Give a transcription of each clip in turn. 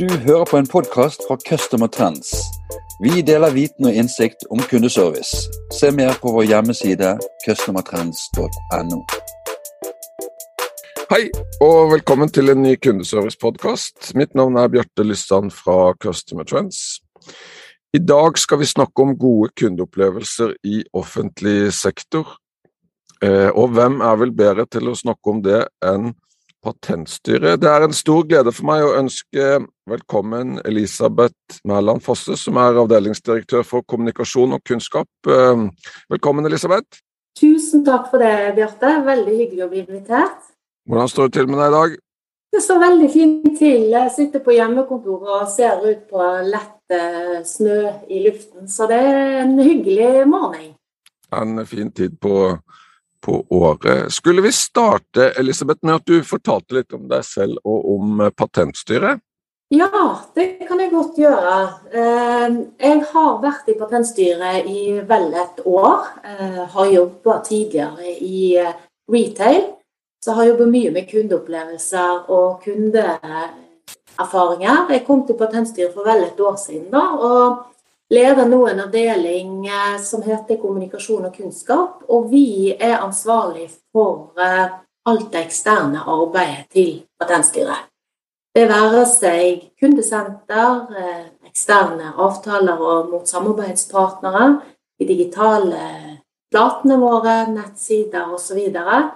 Du hører på en podkast fra Customer Trends. Vi deler viten og innsikt om kundeservice. Se mer på vår hjemmeside customertrends.no. Hei, og velkommen til en ny kundeservice-podkast. Mitt navn er Bjarte Lysand fra Customer Trends. I dag skal vi snakke om gode kundeopplevelser i offentlig sektor. Eh, og hvem er vel bedre til å snakke om det enn Patentstyret? Det er en stor glede for meg å ønske velkommen Elisabeth Mæland Fosse, som er avdelingsdirektør for kommunikasjon og kunnskap. Eh, velkommen, Elisabeth. Tusen takk for det, Bjarte. Veldig hyggelig å bli invitert. Hvordan står det til med deg i dag? Det står veldig fint til. Jeg sitter på hjemmekontoret og ser ut på lett eh, snø i luften, så det er en hyggelig morgen. En fin tid på, på året. Skulle vi starte Elisabeth, med at du fortalte litt om deg selv og om eh, Patentstyret? Ja, det kan jeg godt gjøre. Eh, jeg har vært i Patentstyret i vel et år. Har jobba tidligere i retail. Så jeg har jobbet mye med kundeopplevelser og kundeerfaringer. Jeg kom til Patentstyret for vel et år siden da, og leder nå en avdeling eh, som heter kommunikasjon og kunnskap. Og vi er ansvarlig for eh, alt det eksterne arbeidet til Patentstyret. Det være seg kundesenter, eh, eksterne avtaler og mot samarbeidspartnere, de digitale platene våre, nettsider osv. Og,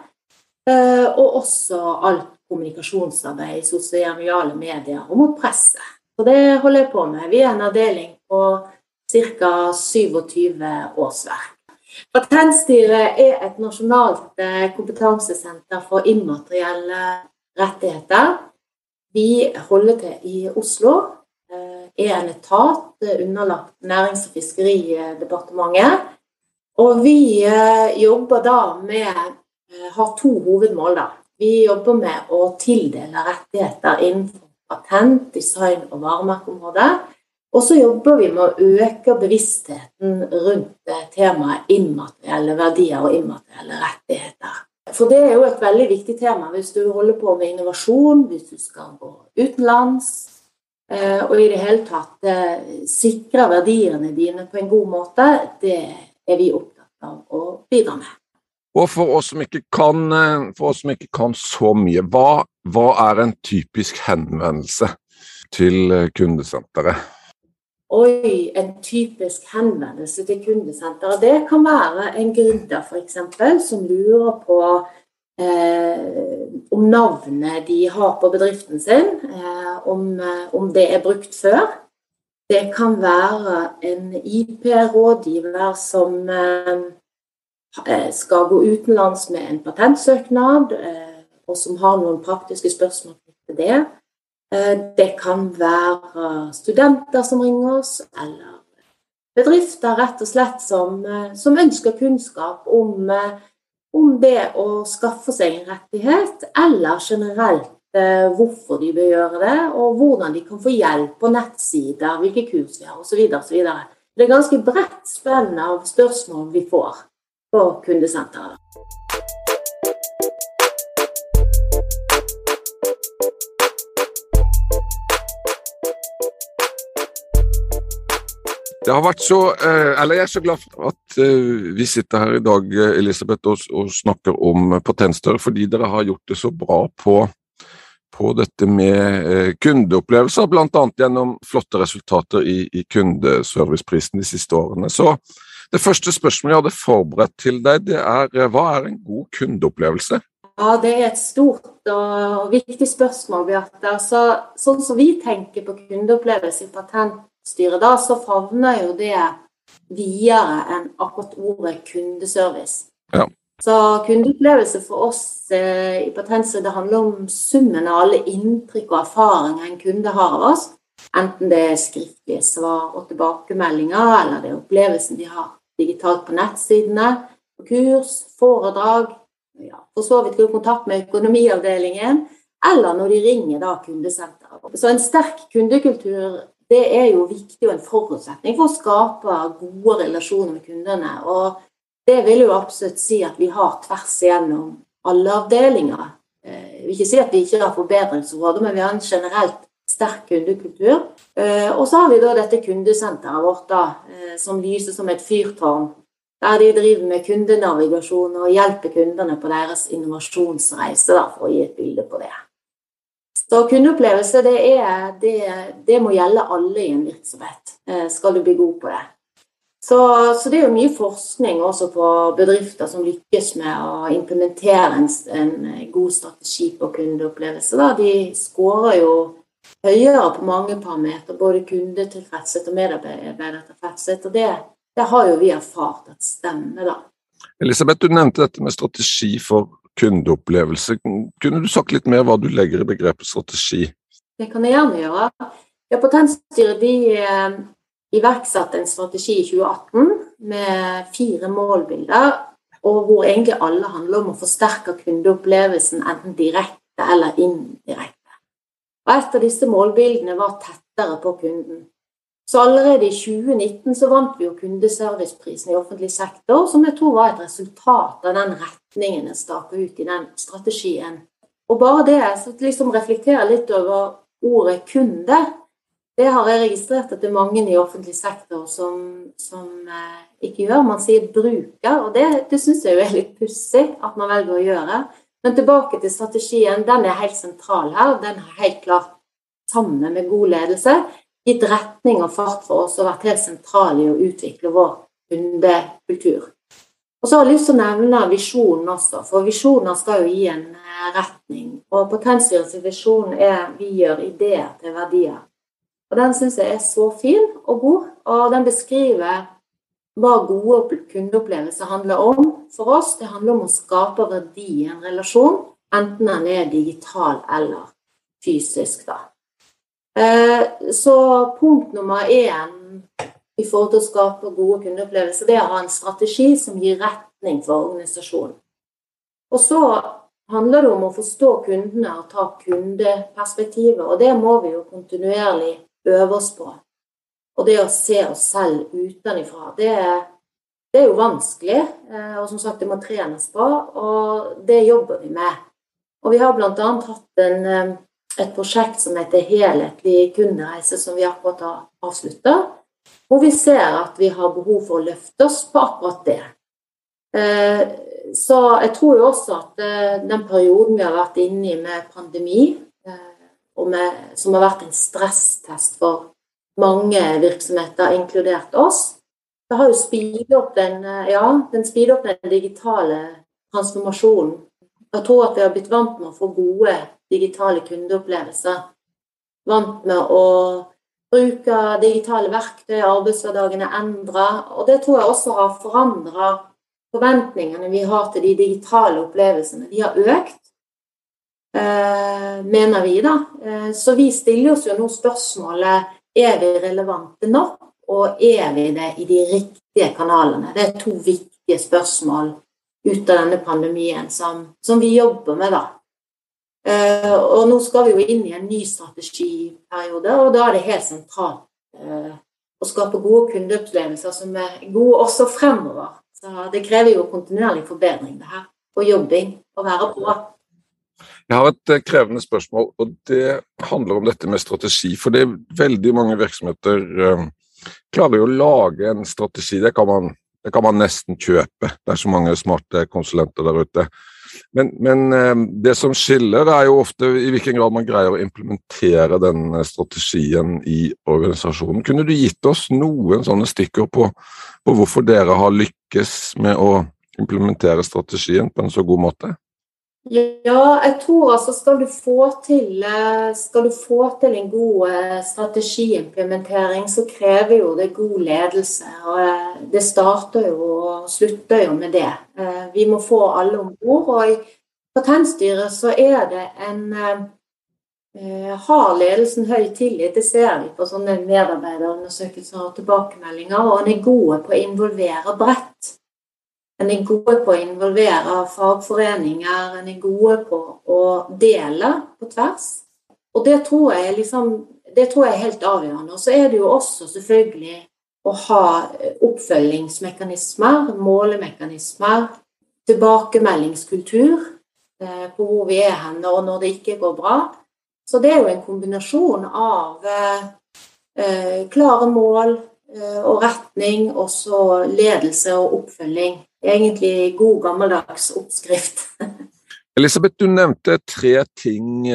og også alt kommunikasjonsarbeid i sosiale medier og mot presse. Så det holder jeg på med. Vi er en avdeling på ca. 27 årsverk. Patentstyret er et nasjonalt eh, kompetansesenter for immaterielle rettigheter. Vi holder til i Oslo. Eh, er en etat underlagt Nærings- og fiskeridepartementet. Og vi jobber da med Eh, har to hovedmål. da. Vi jobber med å tildele rettigheter innenfor patent, design og varemerkeområdet. Og så jobber vi med å øke bevisstheten rundt eh, temaet immaterielle verdier og immaterielle rettigheter. For det er jo et veldig viktig tema hvis du holder på med innovasjon, hvis du skal gå utenlands, eh, og i det hele tatt sikre verdiene dine på en god måte. Det er vi opptatt av å bidra med. Og for oss som ikke kan, oss som ikke kan så mye, hva, hva, er en typisk henvendelse til eh, kundesenteret? Oi, en typisk henvendelse til kundesenteret. Det kan være en gründer f.eks. som lurer på eh, om navnet de har på bedriften sin, eh, om, eh, om, det er brukt før. Det kan være en IP-rådgiver som eh, Eh, skal gå utenlands med en patentsøknad, eh, og som har noen praktiske spørsmål til det. Eh, det kan være studenter som ringer oss, eller bedrifter rett og slett som, som ønsker kunnskap om, om, det å skaffe seg en rettighet, eller generelt hvorfor de bør gjøre det, og hvordan de kan få hjelp på nettsider, hvilke kurs vi har osv. Det er ganske bredt spenn av spørsmål vi får på kundesenteret. Det har vært så, eh, eller Jeg er så glad for at eh, vi sitter her i dag Elisabeth, og, og snakker om potenster, fordi dere har gjort det så bra på, på dette med eh, kundeopplevelser, bl.a. gjennom flotte resultater i, i kundeserviceprisen de siste årene. Så det første spørsmålet jeg hadde forberedt til deg, det er eh, hva er en god kundeopplevelse? Ja, Det er et stort og viktig spørsmål, Bjarte. Altså, sånn som vi tenker på kundeopplevelse i Patentstyret, da, så favner jo det videre enn akkurat ordet kundeservice. Ja. Så kundeopplevelse for oss eh, i Patentstyret det handler om summen av alle inntrykk og erfaringer en kunde har av oss. Enten det er skriftlige svar og tilbakemeldinger, eller det er opplevelsen de har digitalt på nettsidene, på kurs, foredrag, ja, for så vidt kontakt med økonomiavdelingen, eller når de ringer da kundesenteret. Så en sterk kundekultur det er jo viktig og en forutsetning for å skape gode relasjoner med kundene. Og det vil jo absolutt si at vi har tvers igjennom alle avdelinger Jeg vil ikke si at vi ikke har forbedringsområder, men vi har en generelt sterk kundekultur. Og så har vi da dette kundesenteret vårt da, som lyser som et fyrtårn. Der de driver med kundenavigasjon og hjelper kundene på deres innovasjonsreise, da, for å gi et bilde på det. Så kundeopplevelse det, er, det, det må gjelde alle i en virksomhet, skal du bli god på det. Så, så, det er jo mye forskning også på bedrifter som lykkes med å implementere en, en god strategi på kundeopplevelse. Da. De skårer jo høyere på mange parametere, både kundetilfredshet og medarbeidertilfredshet. Og det, det, har jo vi erfart at stemmer, da. Elisabeth, du nevnte dette med strategi for kundeopplevelse. Kunne du sagt litt mer hva du legger i begrepet strategi? Det kan jeg gjerne gjøre. Ja, Patentstyret de eh, iverksatte en strategi i 2018 med fire målbilder, og hvor egentlig alle handler om å forsterke kundeopplevelsen enten direkte eller indirekte. Og Et av disse målbildene var tettere på kunden. Så allerede i 2019 så vant vi jo kundeserviceprisen i offentlig sektor, som jeg tror var et resultat av den retningen en staker ut i den strategien. Og bare det, så liksom reflektere litt over ordet kunde, det har jeg registrert at det er mange i offentlig sektor som, som eh, ikke gjør. Man sier bruker, og det, det syns jeg jo er litt pussig at man velger å gjøre. Men tilbake til strategien. Den er helt sentral her. Den er helt klart, sammen med god ledelse, gitt retning og fart for oss og vært helt sentral i å utvikle vår kundekultur. Og så har jeg lyst til å nevne visjonen også, for visjoner skal jo gi en eh, retning. Og Potensstyrets visjon er 'vi gjør ideer til verdier'. Og Den syns jeg er så fin og god, og den beskriver hva gode kundeopplevelser handler om for oss. Det handler om å skape verdi i en relasjon, enten den er digital eller fysisk. da. Eh, så punkt nummer én i forhold til å skape gode kundeopplevelser, det er å ha en strategi som gir retning for organisasjonen. Og så handler det om å forstå kundene og ta kundeperspektivet, og det må vi jo kontinuerlig øve oss på. Og det å se oss selv utenfra, det, det, er jo vanskelig. Eh, og som sagt, det må trenes på, og det jobber vi med. Og vi har bl.a. hatt en, eh, et prosjekt som heter Helhetlig kundereise, som vi akkurat har avslutta. Hvor vi ser at vi har behov for å løfte oss på akkurat det. Eh, så jeg tror jo også at den perioden vi har vært inne i med pandemi, med, som har vært en stresstest for mange virksomheter, inkludert oss. Det har jo speedet opp den, ja, den, opp den digitale transformasjonen. Jeg tror at vi har blitt vant med å få gode digitale kundeopplevelser. Vant med å bruke digitale verktøy, arbeidshverdagen er endra. Og det tror jeg også har forandra forventningene vi har til de digitale opplevelsene. De har økt. Eh, mener vi, da. Eh, så vi stiller oss jo nå spørsmålet er vi relevante nok, og er vi det i de riktige kanalene? Det er to viktige spørsmål ut av denne pandemien som, som vi jobber med, da. Eh, og nå skal vi jo inn i en ny strategiperiode, og da er det helt sentralt å skape gode kundeopplevelser som er gode også fremover. Så det krever jo kontinuerlig forbedring, det her. Og jobbing. Å være på. Jeg har et eh, krevende spørsmål, og det handler om dette med strategi. For det er veldig mange virksomheter klarer jo å lage en strategi. Det kan, man, det kan, man, nesten kjøpe. Det er så mange smarte konsulenter der ute. Men, men um, det som skiller, er jo ofte i hvilken grad man greier å implementere den strategien i organisasjonen. Kunne du gitt oss noen sånne stikker på, på hvorfor dere har lykkes med å implementere strategien på en så god måte? Ja, jeg tror altså skal du få til, eh, skal du få til en god eh, strategiimplementering, så krever jo det god ledelse. og eh, Det starter jo og slutter jo med det. Vi må få alle om bord. Og i Patentstyret så er det en Har ledelsen høy tillit? Det ser vi på sånne medarbeiderundersøkelser og tilbakemeldinger. Og en er gode på å involvere bredt. En er gode på å involvere fagforeninger, en er gode på å dele på tvers. Og det tror jeg, liksom, det tror jeg er helt avgjørende. Og så er det jo også selvfølgelig å ha oppfølgingsmekanismer, målemekanismer, tilbakemeldingskultur. eh, på hvor vi er hen, og når det ikke går bra. Så det er jo en kombinasjon av eh, klare mål eh, og retning, og så ledelse og oppfølging. Egentlig god, gammeldags oppskrift. Elisabeth, du nevnte tre ting.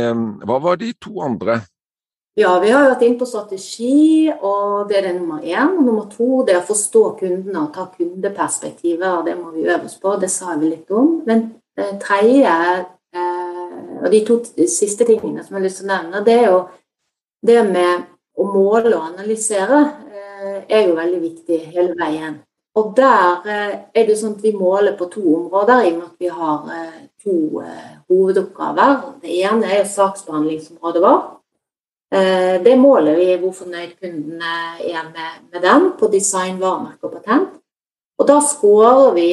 Hva var de to andre? Ja, vi har vært inne på strategi, og det er det nummer én. Og nummer to det er å forstå kundene og ta kundeperspektivet, og det må vi øve oss på. Det sa vi litt om. Den eh, tredje, eh, og de to siste tingene som jeg har lyst til å nevne, det er jo det med å måle og analysere eh, er jo veldig viktig hele veien. Og der er det sånn at vi måler på to områder, i og med at vi har to hovedoppgaver. Det ene er jo saksbehandlingsområdet vårt. Eh, det måler vi hvor fornøyd kundene er med, med den på design, varemerke og patent. Og da scorer vi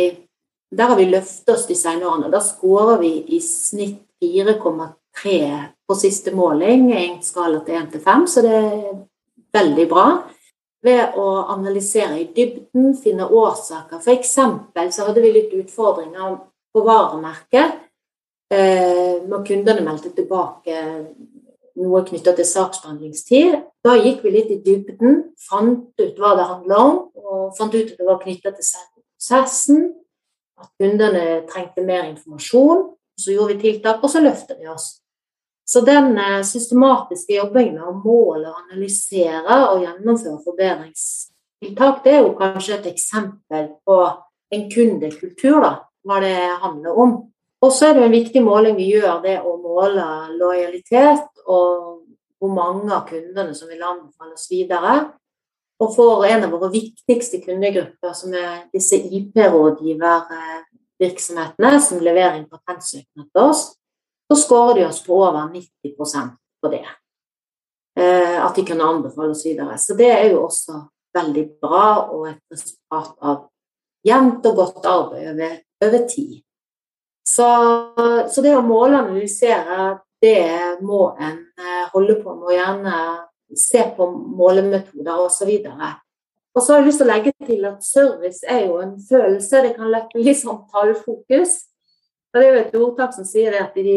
Der har vi løftet oss designårene. Da scorer vi i snitt 4,3 på siste måling i en skala til 1 til 5, så det er veldig bra. Ved å analysere i dybden, finne årsaker. For eksempel så hadde vi litt utfordringer på varemerket eh, når kundene meldte tilbake noe knytta til saksbehandlingstid. Da gikk vi litt i dybden, fant ut hva det handla om, og fant ut at det var knytta til prosessen, at kundene trengte mer informasjon. Så gjorde vi tiltak, og så løftet vi oss. Så den eh, systematiske jobbingen med å måle, analysere og gjennomføre forbedringstiltak, det er jo kanskje et eksempel på en kundekultur, da, hva det handler om. Og så er det en viktig måling vi gjør, det å måle lojalitet og hvor mange av kundene som vil anbefale oss videre. Og for en av våre viktigste kundegrupper, som er disse IP-rådgivervirksomhetene som leverer inn patentsøknad til oss, så skårer de oss på over 90% på det. Eh, at de kunne anbefale oss videre. Så det er jo også veldig bra og et resultat av jevnt og godt arbeid over, over tid. Så, så, det å måle det må en eh, holde på med, og gjerne se på målemetoder osv. Og så har jeg lyst til å legge til at service er jo en følelse. Det kan lette litt sånn tallfokus. Og det er jo et ordtak som sier at de,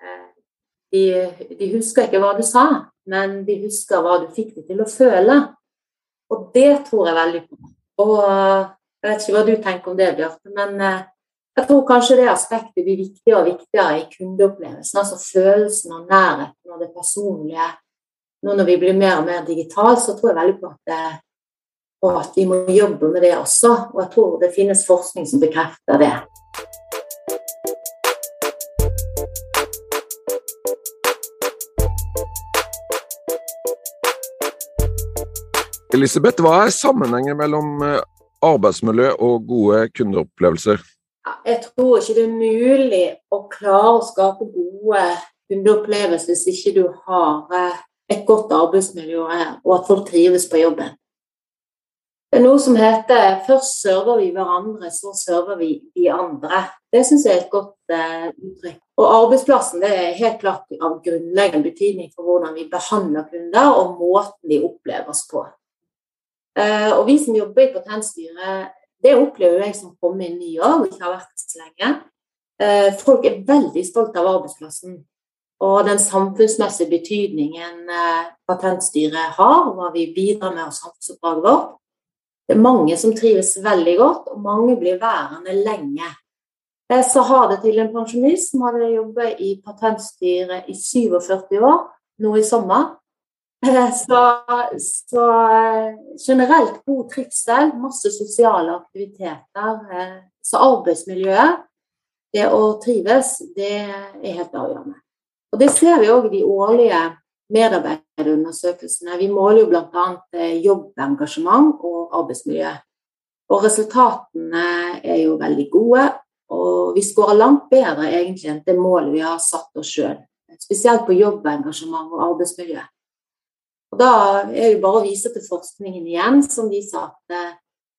eh, de, de, husker ikke hva du sa, men de husker hva du fikk dem til å føle. Og det tror jeg veldig på. Og jeg vet ikke hva du tenker om det, Bjarte, men eh, jeg tror kanskje det aspektet blir viktigere og viktigere i kundeopplevelsen. Altså følelsen av nærheten og det personlige. Nå når vi blir mer og mer digitale, så tror jeg veldig på at, det, at vi må jobbe med det også. Og jeg tror det finnes forskning som bekrefter det. Elisabeth, hva er sammenhengen mellom eh, arbeidsmiljø og gode kundeopplevelser? jeg tror ikke det er mulig å klare å skape gode kundeopplevelser hvis ikke du har eh, et godt arbeidsmiljø og at folk trives på jobben. Det er noe som heter 'først server vi hverandre, så server vi de andre'. Det syns jeg er et godt uh, uttrykk. Og arbeidsplassen det er helt klart av grunnleggende betydning for hvordan vi behandler kunder, og måten de oppleves på. Uh, og vi som jobber i Patentstyret, det opplever jeg som kommer inn i år og ikke har vært så lenge. Eh, folk er veldig stolte av arbeidsplassen og den samfunnsmessige betydningen eh, Patentstyret har, og hva vi bidrar med av samfunnsoppdraget vårt. Det er mange som trives veldig godt, og mange blir værende lenge. Jeg sa ha det til en pensjonist som hadde jobbet i Patentstyret i 47 år, nå i sommer. Eh, så, så, eh, generelt god trivsel, masse sosiale aktiviteter. Eh, så arbeidsmiljøet, det å trives, det er helt avgjørende. Og Det ser vi òg i de årlige medarbeiderundersøkelsene. Vi måler jo bl.a. jobbengasjement og arbeidsmiljø. Og resultatene er jo veldig gode, og vi skårer langt bedre egentlig enn det målet vi har satt oss sjøl. Spesielt på jobbengasjement og arbeidsmiljø. Og Da er det bare å vise til forskningen igjen, som viser at eh,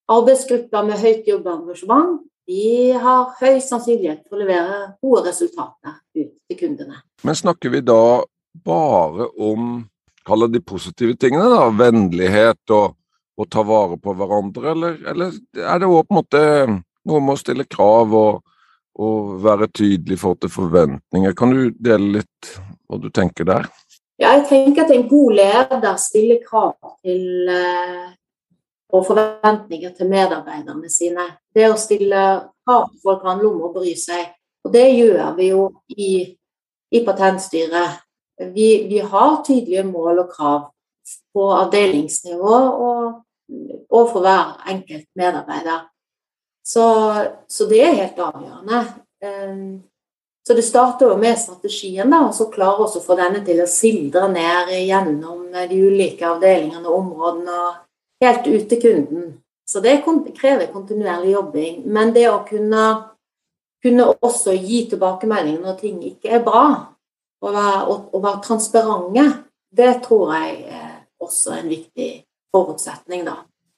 arbeidsgrupper med høyt jobbengasjement de har høy sannsynlighet for å levere gode resultater ut til kundene. Men snakker vi da bare om kaller de positive tingene, da, vennlighet og å ta vare på hverandre, eller, eller er det òg på en måte noe med å stille krav og, og være tydelig i forhold til forventninger. Kan du dele litt hva du tenker der? Ja, jeg tenker at en god leder stiller krav til eh, og forventninger til medarbeiderne sine. Det å stille krav til folk handler om å bry seg. Og det gjør vi jo i, i Patentstyret. Vi, vi, har tydelige mål og krav på avdelingsnivå og, og for hver enkelt medarbeider. Så, så, det er helt avgjørende. Så det starter jo med strategien, da, og så klare å få denne til å sildre ned gjennom de ulike avdelingene og områdene og helt ut til kunden. Så det krever kontinuerlig jobbing. Men det å kunne, kunne også gi tilbakemeldinger når ting ikke er bra, og være, og, være transparente, det tror jeg er også en viktig forutsetning, da.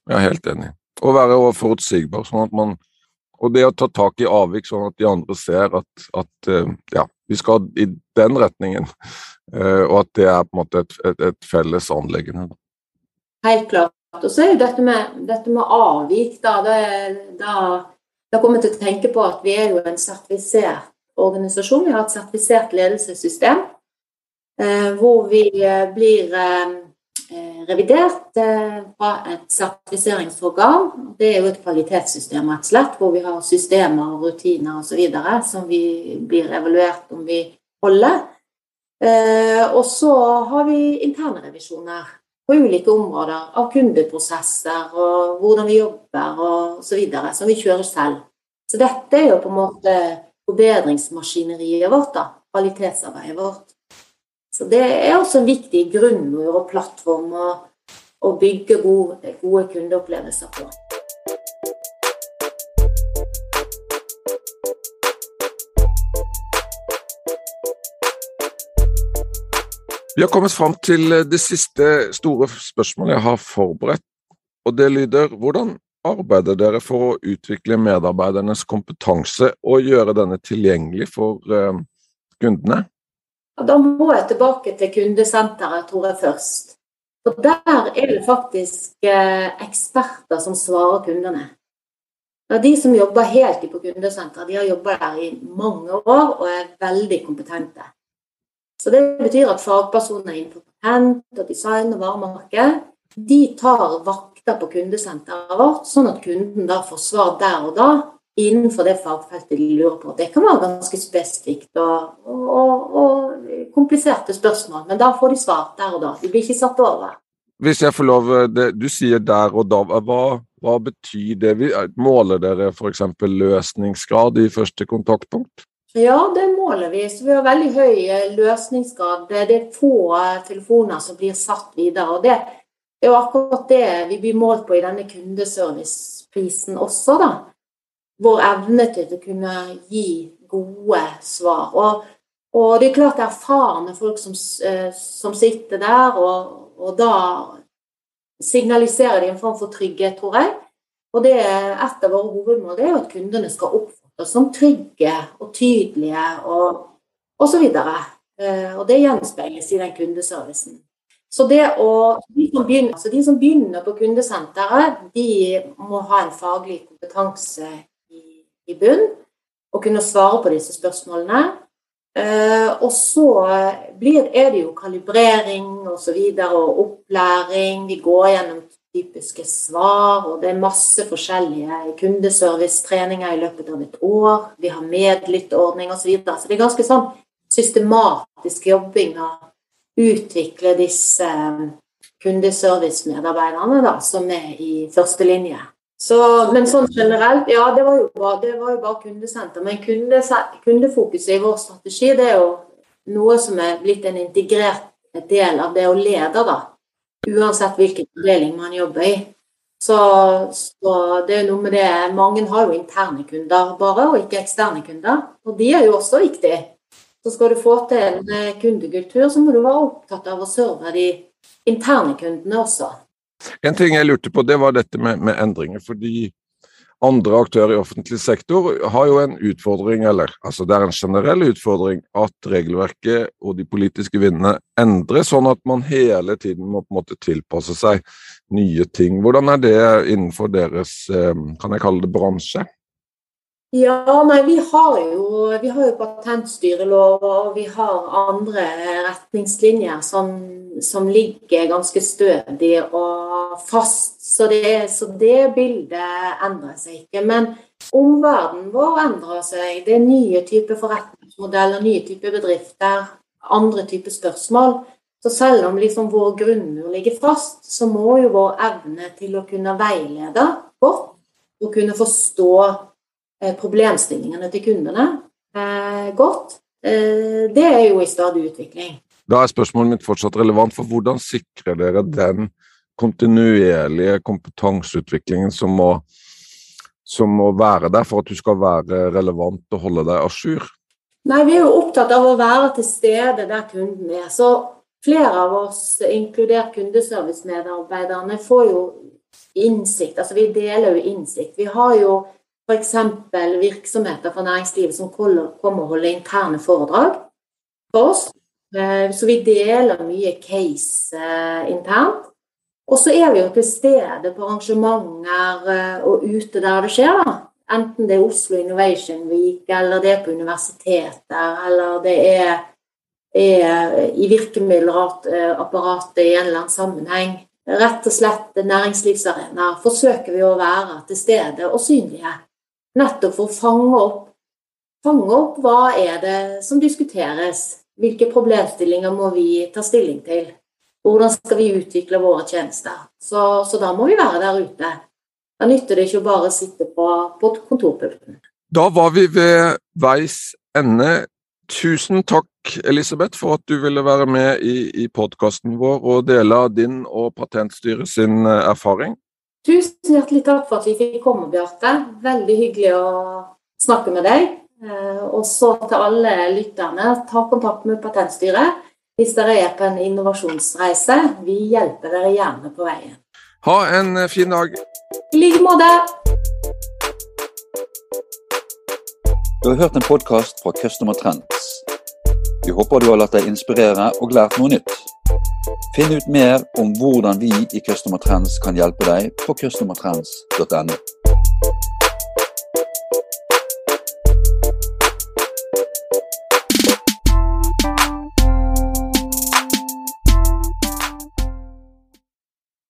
Jeg er helt enig. Å være forutsigbar, sånn at man og det å ta tak i avvik, sånn at de andre ser at, at eh, ja, vi skal i den retningen, eh, og at det er på en måte et, et, et felles anliggende. Helt klart. Og så er jo dette med, dette med avvik, da, det, da, da kommer jeg til å tenke på at vi er jo en sertifisert organisasjon. Vi har et sertifisert ledelsessystem eh, hvor vi blir revidert eh, fra et sertifiseringsorgan. Det er jo et kvalitetssystem rett og slett, hvor vi har systemer og rutiner osv. som vi blir evaluert om vi holder. Eh, og så har vi interne revisjoner på ulike områder av kundeprosesser og hvordan vi jobber og osv. som vi kjører selv. Så dette er jo på en måte forbedringsmaskineriet vårt, da. Kvalitetsarbeidet vårt. Så det er også en viktig grunnmur og plattform å, å bygge gode, gode kundeopplevelser på. Vi har kommet fram til det siste store spørsmålet jeg har forberedt, og det lyder hvordan arbeider dere for å utvikle medarbeidernes kompetanse og gjøre denne tilgjengelig for uh, kundene? Og da må jeg tilbake til kundesenteret, tror jeg først. For der er det faktisk eh, eksperter som svarer kundene. Det er de som jobber helt på kundesenteret, de har jobba der i mange år og er veldig kompetente. Så det betyr at fagpersoner innenfor patent og design og varemarked, de tar vakter på kundesenteret vårt, sånn at kunden da får svar der og da innenfor det fagfeltet de lurer på. Det kan være ganske spesifikt og, og, og, kompliserte spørsmål, men da får de svar der og da. De blir ikke satt over. Hvis jeg får lov, det, Du sier der og da. Hva, hva betyr det? Måler dere f.eks. løsningsgrad i første kontaktpunkt? Ja, det måler vi. Så vi har veldig høy eh, løsningsgrad. Det er få eh, telefoner som blir satt videre. og det er jo akkurat det vi blir målt på i denne kundeserviceprisen også, da vår evne til å kunne gi gode svar. Og, og det er klart det er erfarne folk som, eh, som sitter der, og, og, da signaliserer de en form for trygghet, tror jeg. Og det er et av våre hovedmål det er at kundene skal oppfattes som trygge og tydelige og osv. Og, eh, og det gjenspeiles i den kundeservicen. Så å, de, som begynner, altså de som begynner på kundesenteret, de må ha en faglig kompetanse i bunn og kunne svare på disse spørsmålene. Uh, og så blir, er det jo kalibrering og så videre, og opplæring. Vi går gjennom typiske svar, og det er masse forskjellige kundeservicetreninger i løpet av et år. Vi har medlyttordning osv. Så, videre. så det er ganske sånn systematisk jobbing å utvikle disse eh, kundeservicemedarbeiderne da, som er i førstelinje. Så, men sånn generelt, ja, det var jo bare, det var jo bare kundesenter. Men kunde, kundefokuset i vår strategi det er jo noe som er blitt en integrert del av det å lede, da. Uansett hvilken avdeling man jobber i. Så, så, det er noe med det Mange har jo interne kunder bare, og ikke eksterne kunder. Og de er jo også viktige. Så skal du få til en kundekultur, så må du være opptatt av å serve de interne kundene også. En ting jeg lurte på, det var dette med, med, endringer. fordi andre aktører i offentlig sektor har jo en utfordring, eller altså det er en generell utfordring, at regelverket og de politiske vindene endres, sånn at man hele tiden må på en måte tilpasse seg nye ting. Hvordan er det innenfor deres, eh, kan jeg kalle det, bransje? Ja, nei, vi har jo, vi har jo patentstyrelov og vi har andre retningslinjer som, som ligger ganske stødig og fast. Så det, så det, bildet endrer seg ikke. Men omverdenen vår endrer seg. Det er nye typer forretningsmodeller, nye typer bedrifter, andre typer spørsmål. Så selv om liksom vår grunnmur ligger fast, så må jo vår evne til å kunne veilede godt og kunne forstå problemstillingene til kundene eh, godt. Eh, det er jo i stadig utvikling. Da er spørsmålet mitt fortsatt relevant, for hvordan sikrer dere den kontinuerlige kompetanseutviklingen som må, som må være der for at du skal være relevant og holde deg à jour? Nei, Vi er jo opptatt av å være til stede der kunden er. Så flere av oss, inkludert kundeservicemedarbeiderne, får jo innsikt. Altså vi deler jo innsikt. Vi har jo F.eks. virksomheter fra næringslivet som kommer og holder interne foredrag for oss. Eh, så vi deler mye case eh, internt. Og så er vi jo til stede på arrangementer eh, og ute der det skjer. da. Enten det er Oslo Innovation Week, eller det er på universiteter, eller det er, er i virkemiddelapparatet i en eller annen sammenheng. Rett og slett næringslivsarena forsøker vi å være til stede og synlige. Nettopp for å fange opp, fange opp hva er det som diskuteres. Hvilke problemstillinger må vi ta stilling til? Hvordan skal vi utvikle våre tjenester? Så, så da må vi være der ute. Da nytter det ikke å bare sitte på, på kontorpulten. Da var vi ved veis ende. Tusen takk, Elisabeth, for at du ville være med i, i podkasten vår og dele din og Patentstyret sin eh, erfaring. Tusen hjertelig takk for at vi fikk komme, Bjarte. Veldig hyggelig å snakke med deg. Eh, og så til alle lytterne, ta kontakt med Patentstyret hvis dere er på en innovasjonsreise. Vi hjelper dere gjerne på veien. Ha en eh, fin dag. I like måte. Du har hørt en podkast fra Customer Trends. Vi håper du har latt deg inspirere og lært noe nytt. Finn ut mer om hvordan vi i Customer Trends kan hjelpe deg på customertrends.no.